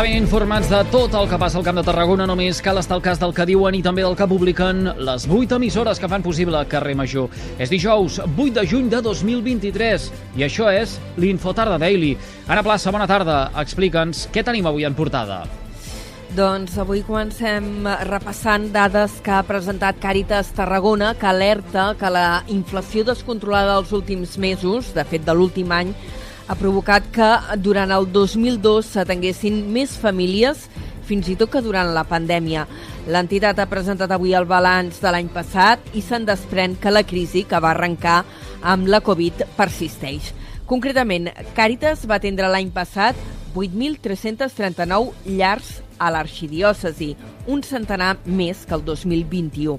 estar ben informats de tot el que passa al Camp de Tarragona, només cal estar al cas del que diuen i també del que publiquen les 8 emissores que fan possible Carrer Major. És dijous, 8 de juny de 2023, i això és l'Infotarda Daily. Anna Plaça, bona tarda. Explica'ns què tenim avui en portada. Doncs avui comencem repassant dades que ha presentat Càritas Tarragona, que alerta que la inflació descontrolada dels últims mesos, de fet de l'últim any, ha provocat que durant el 2002 s'atenguessin més famílies fins i tot que durant la pandèmia. L'entitat ha presentat avui el balanç de l'any passat i se'n desprèn que la crisi que va arrencar amb la Covid persisteix. Concretament, Càritas va atendre l'any passat 8.339 llars a l'arxidiòcesi, un centenar més que el 2021.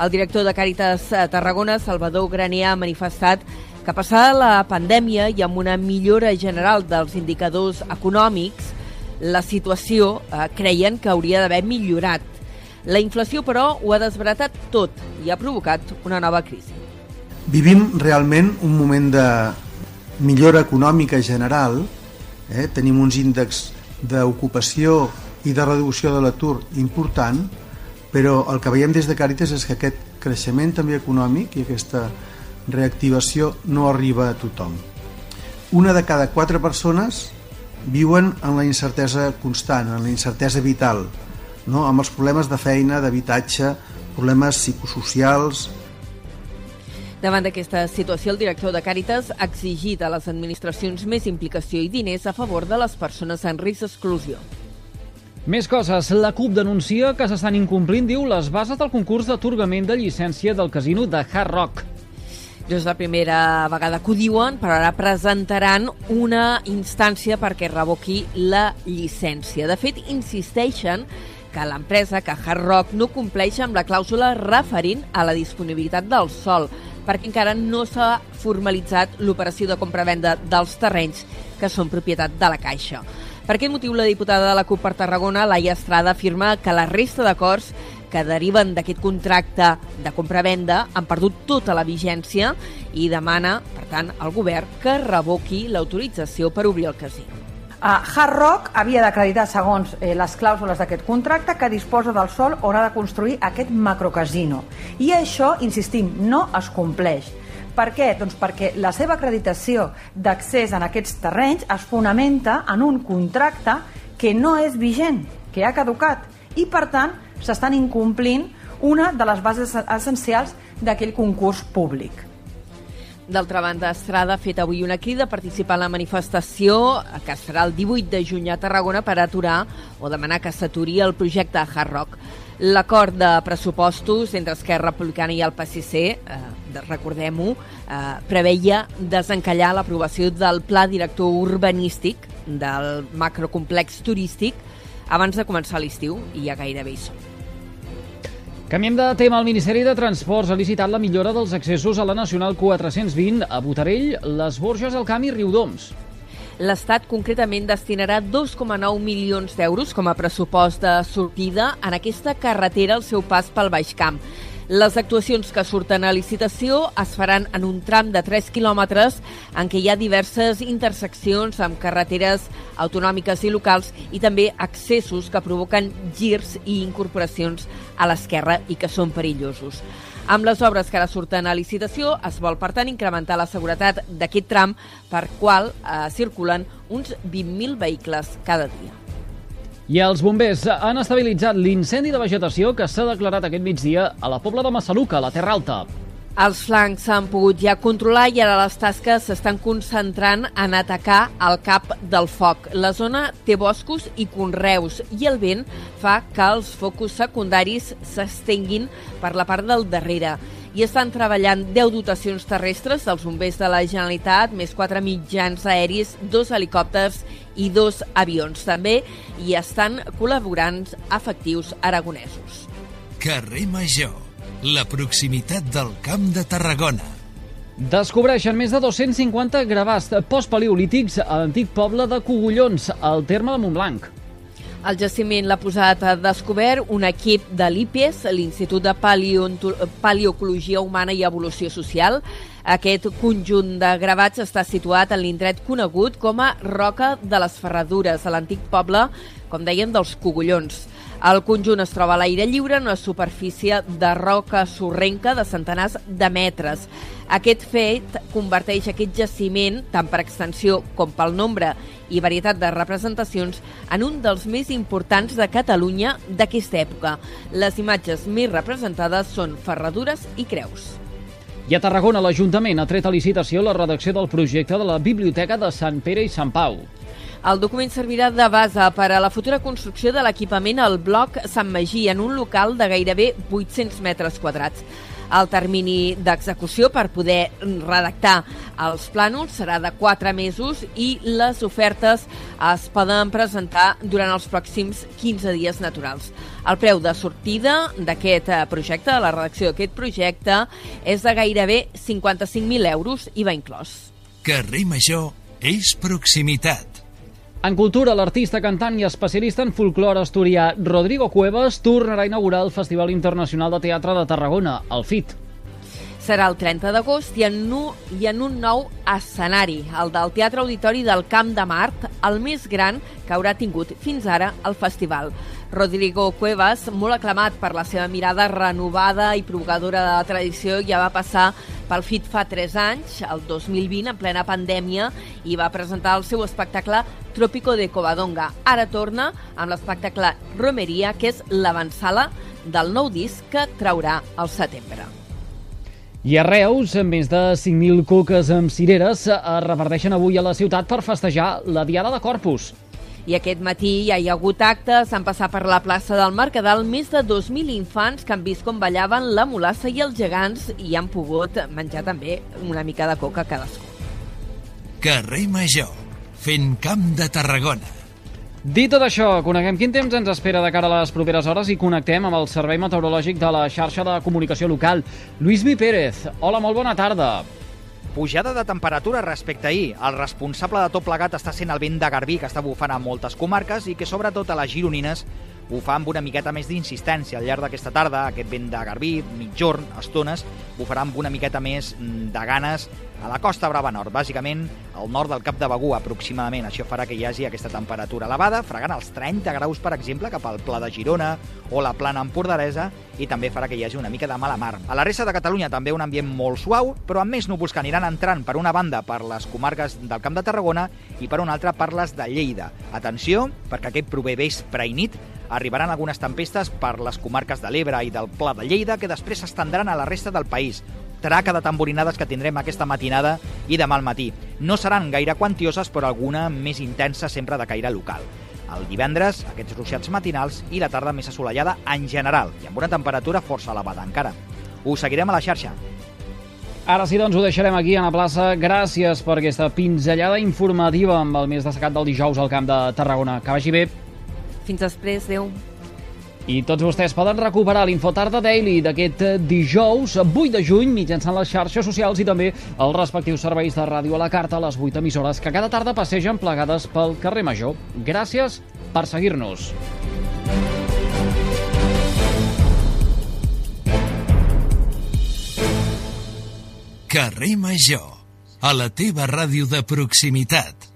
El director de Càritas Tarragona, Salvador Graner, ha manifestat que passada la pandèmia i amb una millora general dels indicadors econòmics, la situació eh, creien que hauria d'haver millorat. La inflació, però, ho ha desbaratat tot i ha provocat una nova crisi. Vivim realment un moment de millora econòmica general, eh? tenim uns índexs d'ocupació i de reducció de l'atur important, però el que veiem des de Càritas és que aquest creixement també econòmic i aquesta reactivació no arriba a tothom. Una de cada quatre persones viuen en la incertesa constant, en la incertesa vital, no? amb els problemes de feina, d'habitatge, problemes psicosocials... Davant d'aquesta situació, el director de Càritas ha exigit a les administracions més implicació i diners a favor de les persones en risc d'exclusió. Més coses. La CUP denuncia que s'estan incomplint, diu, les bases del concurs d'atorgament de llicència del casino de Hard Rock. No és la primera vegada que ho diuen, però ara presentaran una instància perquè revoqui la llicència. De fet, insisteixen que l'empresa, que Hard Rock, no compleix amb la clàusula referint a la disponibilitat del sol, perquè encara no s'ha formalitzat l'operació de compra-venda dels terrenys que són propietat de la Caixa. Per aquest motiu, la diputada de la CUP per Tarragona, Laia Estrada, afirma que la resta d'acords que deriven d'aquest contracte de compra-venda han perdut tota la vigència i demana, per tant, al govern que revoqui l'autorització per obrir el casino. Uh, Hard Rock havia d'acreditar, segons eh, les clàusules d'aquest contracte, que disposa del sol o haurà de construir aquest macrocasino. I això, insistim, no es compleix. Per què? Doncs perquè la seva acreditació d'accés en aquests terrenys es fonamenta en un contracte que no és vigent, que ha caducat, i per tant s'estan incomplint una de les bases essencials d'aquell concurs públic. D'altra banda, Estrada ha fet avui una crida a participar en la manifestació que es farà el 18 de juny a Tarragona per aturar o demanar que s'aturi el projecte Hard Rock. L'acord de pressupostos entre Esquerra Republicana i el PSC, eh, recordem-ho, eh, preveia desencallar l'aprovació del pla director urbanístic del macrocomplex turístic abans de començar l'estiu i ja gairebé hi som. Canviem de tema. El Ministeri de Transports ha licitat la millora dels accessos a la Nacional 420 a Botarell, les Borges, el Camp i Riudoms l'Estat concretament destinarà 2,9 milions d'euros com a pressupost de sortida en aquesta carretera al seu pas pel Baix Camp. Les actuacions que surten a licitació es faran en un tram de 3 quilòmetres en què hi ha diverses interseccions amb carreteres autonòmiques i locals i també accessos que provoquen girs i incorporacions a l'esquerra i que són perillosos. Amb les obres que ara surten a licitació es vol, per tant, incrementar la seguretat d'aquest tram per qual eh, circulen uns 20.000 vehicles cada dia. I els bombers han estabilitzat l'incendi de vegetació que s'ha declarat aquest migdia a la Pobla de Massaluca, a la Terra Alta. Els flancs s'han pogut ja controlar i ara les tasques s'estan concentrant en atacar el cap del foc. La zona té boscos i conreus i el vent fa que els focus secundaris s'estenguin per la part del darrere i estan treballant 10 dotacions terrestres dels bombers de la Generalitat, més 4 mitjans aèris, dos helicòpters i dos avions. També hi estan col·laborant efectius aragonesos. Carrer Major, la proximitat del Camp de Tarragona. Descobreixen més de 250 gravats postpaleolítics a l'antic poble de Cogullons, al terme de Montblanc. El jaciment l'ha posat a descobert un equip de l'IPES, l'Institut de Paleontologia Humana i Evolució Social. Aquest conjunt de gravats està situat en l'indret conegut com a Roca de les Ferradures, a l'antic poble, com dèiem, dels Cogullons. El conjunt es troba a l'aire lliure en una superfície de roca sorrenca de centenars de metres. Aquest fet converteix aquest jaciment, tant per extensió com pel nombre i varietat de representacions, en un dels més importants de Catalunya d'aquesta època. Les imatges més representades són ferradures i creus. I a Tarragona, l'Ajuntament ha tret a licitació la redacció del projecte de la Biblioteca de Sant Pere i Sant Pau. El document servirà de base per a la futura construcció de l'equipament al bloc Sant Magí en un local de gairebé 800 metres quadrats. El termini d'execució per poder redactar els plànols serà de 4 mesos i les ofertes es poden presentar durant els pròxims 15 dies naturals. El preu de sortida d'aquest eh, projecte, de la redacció d'aquest projecte, és de gairebé 55.000 euros i va inclòs. Carrer Major és proximitat. En cultura, l'artista, cantant i especialista en folclore asturià Rodrigo Cuevas tornarà a inaugurar el Festival Internacional de Teatre de Tarragona, el FIT. Serà el 30 d'agost i, en un, i en un nou escenari, el del Teatre Auditori del Camp de Mart, el més gran que haurà tingut fins ara el festival. Rodrigo Cuevas, molt aclamat per la seva mirada renovada i provocadora de la tradició, ja va passar pel FIT fa 3 anys, el 2020, en plena pandèmia, i va presentar el seu espectacle Trópico de Covadonga. Ara torna amb l'espectacle Romeria, que és l'avançala del nou disc que traurà al setembre. I a Reus, més de 5.000 coques amb cireres es reparteixen avui a la ciutat per festejar la Diada de Corpus. I aquest matí ja hi ha hagut actes, han passat per la plaça del Mercadal més de 2.000 infants que han vist com ballaven la mulassa i els gegants i han pogut menjar també una mica de coca cadascú. Carrer Major, fent camp de Tarragona. Dit tot això, coneguem quin temps ens espera de cara a les properes hores i connectem amb el Servei Meteorològic de la xarxa de comunicació local. Lluís Mi Pérez, hola, molt bona tarda. Pujada de temperatura respecte ahir. El responsable de tot plegat està sent el vent de Garbí, que està bufant a moltes comarques i que sobretot a les gironines fa amb una miqueta més d'insistència al llarg d'aquesta tarda. Aquest vent de Garbí, mitjorn, estones, bufarà amb una miqueta més mm, de ganes a la costa brava nord, bàsicament al nord del Cap de Begú aproximadament. Això farà que hi hagi aquesta temperatura elevada, fregant els 30 graus, per exemple, cap al Pla de Girona o la plana empordaresa, i també farà que hi hagi una mica de mala mar. A la resta de Catalunya també un ambient molt suau, però amb més núvols que aniran entrant per una banda per les comarques del Camp de Tarragona i per una altra per les de Lleida. Atenció, perquè aquest prové vespre i nit arribaran algunes tempestes per les comarques de l'Ebre i del Pla de Lleida que després s'estendran a la resta del país traca de tamborinades que tindrem aquesta matinada i demà al matí. No seran gaire quantioses, però alguna més intensa sempre de caire local. El divendres, aquests ruixats matinals i la tarda més assolellada en general, i amb una temperatura força elevada encara. Ho seguirem a la xarxa. Ara sí, doncs ho deixarem aquí a la plaça. Gràcies per aquesta pinzellada informativa amb el més destacat del dijous al Camp de Tarragona. Que vagi bé. Fins després, adeu. I tots vostès poden recuperar l'Infotarda Daily d'aquest dijous 8 de juny mitjançant les xarxes socials i també els respectius serveis de ràdio a la carta a les 8 emissores que cada tarda passegen plegades pel carrer Major. Gràcies per seguir-nos. Carrer Major, a la teva ràdio de proximitat.